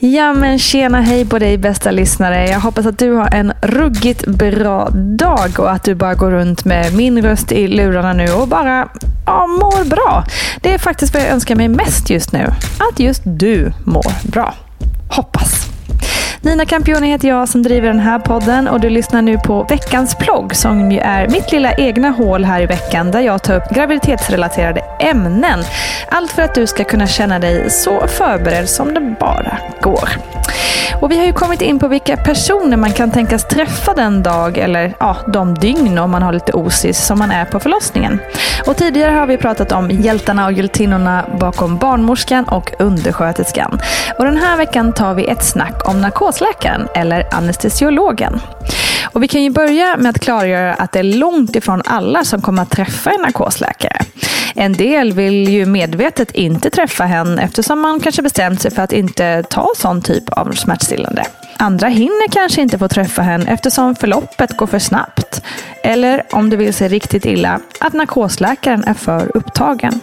Ja men tjena hej på dig bästa lyssnare. Jag hoppas att du har en ruggigt bra dag och att du bara går runt med min röst i lurarna nu och bara ja, mår bra. Det är faktiskt vad jag önskar mig mest just nu. Att just du mår bra. Hoppas. Nina Campioni heter jag som driver den här podden och du lyssnar nu på veckans plogg som ju är mitt lilla egna hål här i veckan där jag tar upp graviditetsrelaterade ämnen. Allt för att du ska kunna känna dig så förberedd som det bara går. Och vi har ju kommit in på vilka personer man kan tänkas träffa den dag eller ja, de dygn om man har lite osis som man är på förlossningen. Och tidigare har vi pratat om hjältarna och hjältinnorna bakom barnmorskan och undersköterskan. Och den här veckan tar vi ett snack om narkosläkaren eller anestesiologen. Och vi kan ju börja med att klargöra att det är långt ifrån alla som kommer att träffa en narkosläkare. En del vill ju medvetet inte träffa henne eftersom man kanske bestämt sig för att inte ta sån typ av smärtstillande. Andra hinner kanske inte få träffa henne eftersom förloppet går för snabbt. Eller om det vill sig riktigt illa, att narkosläkaren är för upptagen.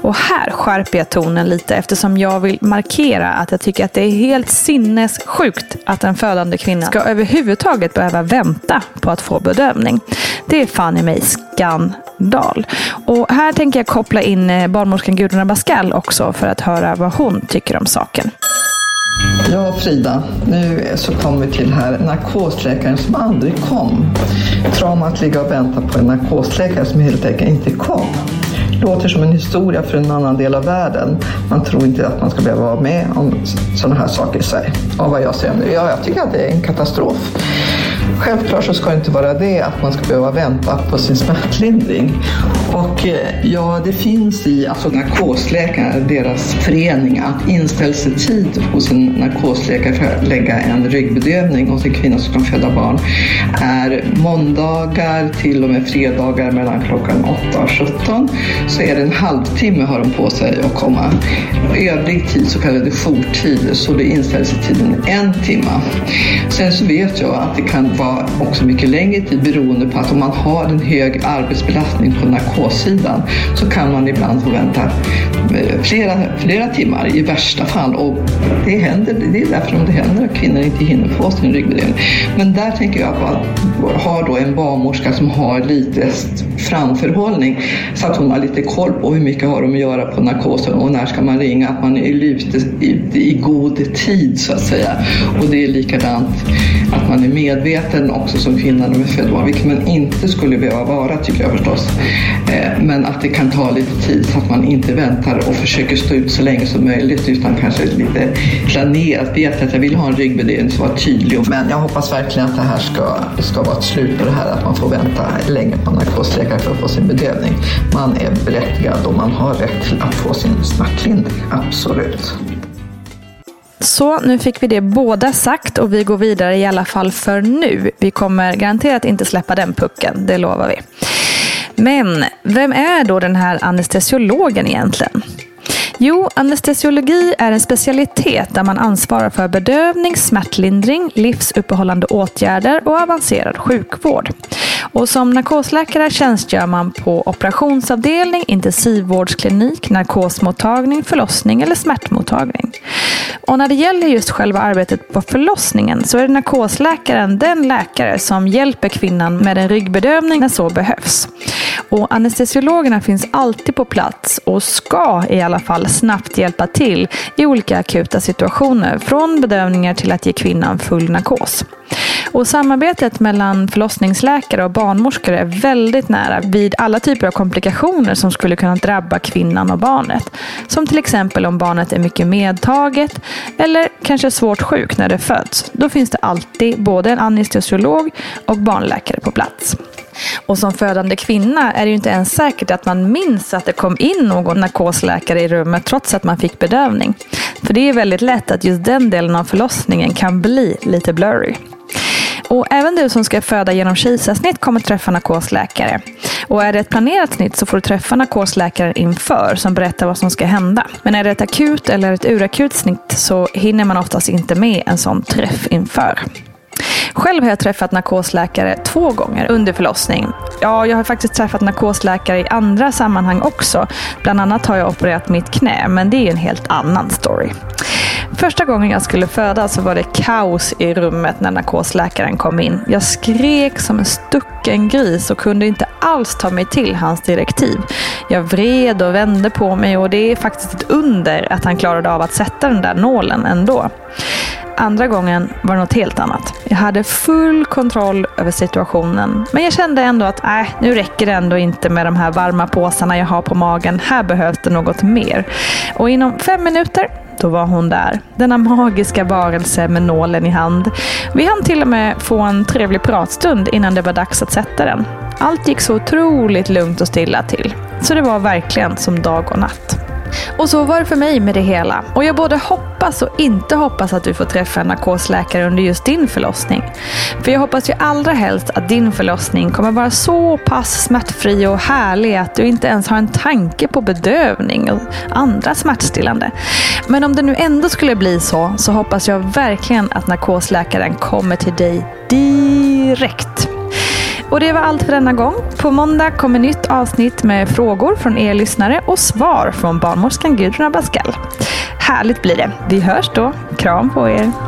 Och här skärper jag tonen lite eftersom jag vill markera att jag tycker att det är helt sinnessjukt att en födande kvinna ska överhuvudtaget behöva vänta på att få bedövning. Det är fan i mig skandal. Och här tänker jag koppla in eh, barnmorskan Gudrun Abascal också för att höra vad hon tycker om saken. Ja, Frida, nu så kommer vi till här narkosläkaren som aldrig kom. Traumat ligga och vänta på en narkosläkare som helt enkelt inte kom. Låter som en historia för en annan del av världen. Man tror inte att man ska behöva vara med om sådana här saker i Sverige. Av vad jag ser nu. Ja, jag tycker att det är en katastrof. Självklart så ska det inte vara det att man ska behöva vänta på sin smärtlindring. Och eh, ja, det finns i alltså narkosläkare, deras förening, att inställelsetid hos en narkosläkare för att lägga en ryggbedövning hos en kvinna som kan föda barn är måndagar till och med fredagar mellan klockan 8 och 17. Så är det en halvtimme har de på sig att komma. Övrig tid, så kallade jourtid, så det är inställelsetiden en timme. Sen så vet jag att det kan vara också mycket längre tid beroende på att om man har en hög arbetsbelastning på narkossidan så kan man ibland få vänta eh, flera, flera timmar i värsta fall. Och det, händer, det är därför det händer att kvinnor inte hinner få sin ryggbedövning. Men där tänker jag på att ha då en barnmorska som har lite framförhållning så att hon har lite koll på hur mycket har de att göra på narkosen och när ska man ringa, att man är ute i, i god tid så att säga. Och det är likadant att man är medveten också som kvinna när man är född barn, vilket man inte skulle behöva vara tycker jag förstås. Eh, men att det kan ta lite tid så att man inte väntar och försöker stå ut så länge som möjligt utan kanske lite planerat vet att jag vill ha en ryggbedövning som var tydlig. Men jag hoppas verkligen att det här ska, ska vara ett slut på det här att man får vänta länge på narkosläkare för att få sin bedövning. Man är berättigad och man har rätt till att få sin smärtlindring, absolut. Så nu fick vi det båda sagt och vi går vidare i alla fall för nu. Vi kommer garanterat inte släppa den pucken, det lovar vi. Men vem är då den här anestesiologen egentligen? Jo, anestesiologi är en specialitet där man ansvarar för bedövning, smärtlindring, livsuppehållande åtgärder och avancerad sjukvård. Och som narkosläkare tjänstgör man på operationsavdelning, intensivvårdsklinik, narkosmottagning, förlossning eller smärtmottagning. Och när det gäller just själva arbetet på förlossningen så är narkosläkaren den läkare som hjälper kvinnan med en ryggbedövning när så behövs. Och anestesiologerna finns alltid på plats och ska i alla fall snabbt hjälpa till i olika akuta situationer, från bedövningar till att ge kvinnan full narkos. Och samarbetet mellan förlossningsläkare och barnmorskor är väldigt nära vid alla typer av komplikationer som skulle kunna drabba kvinnan och barnet. Som till exempel om barnet är mycket medtaget eller kanske svårt sjuk när det föds. Då finns det alltid både en anestesiolog och barnläkare på plats. Och som födande kvinna är det ju inte ens säkert att man minns att det kom in någon narkosläkare i rummet trots att man fick bedövning. För det är väldigt lätt att just den delen av förlossningen kan bli lite blurry. Och även du som ska föda genom kejsarsnitt kommer träffa narkosläkare. Och är det ett planerat snitt så får du träffa narkosläkaren inför som berättar vad som ska hända. Men är det ett akut eller ett urakut snitt så hinner man oftast inte med en sån träff inför. Själv har jag träffat narkosläkare två gånger under förlossning. Ja, jag har faktiskt träffat narkosläkare i andra sammanhang också. Bland annat har jag opererat mitt knä, men det är en helt annan story. Första gången jag skulle föda så var det kaos i rummet när narkosläkaren kom in. Jag skrek som en stucken gris och kunde inte alls ta mig till hans direktiv. Jag vred och vände på mig och det är faktiskt ett under att han klarade av att sätta den där nålen ändå. Andra gången var det något helt annat. Jag hade full kontroll över situationen. Men jag kände ändå att äh, nu räcker det ändå inte med de här varma påsarna jag har på magen. Här behövs det något mer. Och inom fem minuter då var hon där. Denna magiska varelse med nålen i hand. Vi hann till och med få en trevlig pratstund innan det var dags att sätta den. Allt gick så otroligt lugnt och stilla till. Så det var verkligen som dag och natt. Och så var det för mig med det hela. Och jag både hoppas och inte hoppas att du får träffa en narkosläkare under just din förlossning. För jag hoppas ju allra helst att din förlossning kommer vara så pass smärtfri och härlig att du inte ens har en tanke på bedövning och andra smärtstillande. Men om det nu ändå skulle bli så, så hoppas jag verkligen att narkosläkaren kommer till dig direkt. Och det var allt för denna gång. På måndag kommer nytt avsnitt med frågor från er lyssnare och svar från barnmorskan Gudrun Abascal. Härligt blir det. Vi hörs då. Kram på er.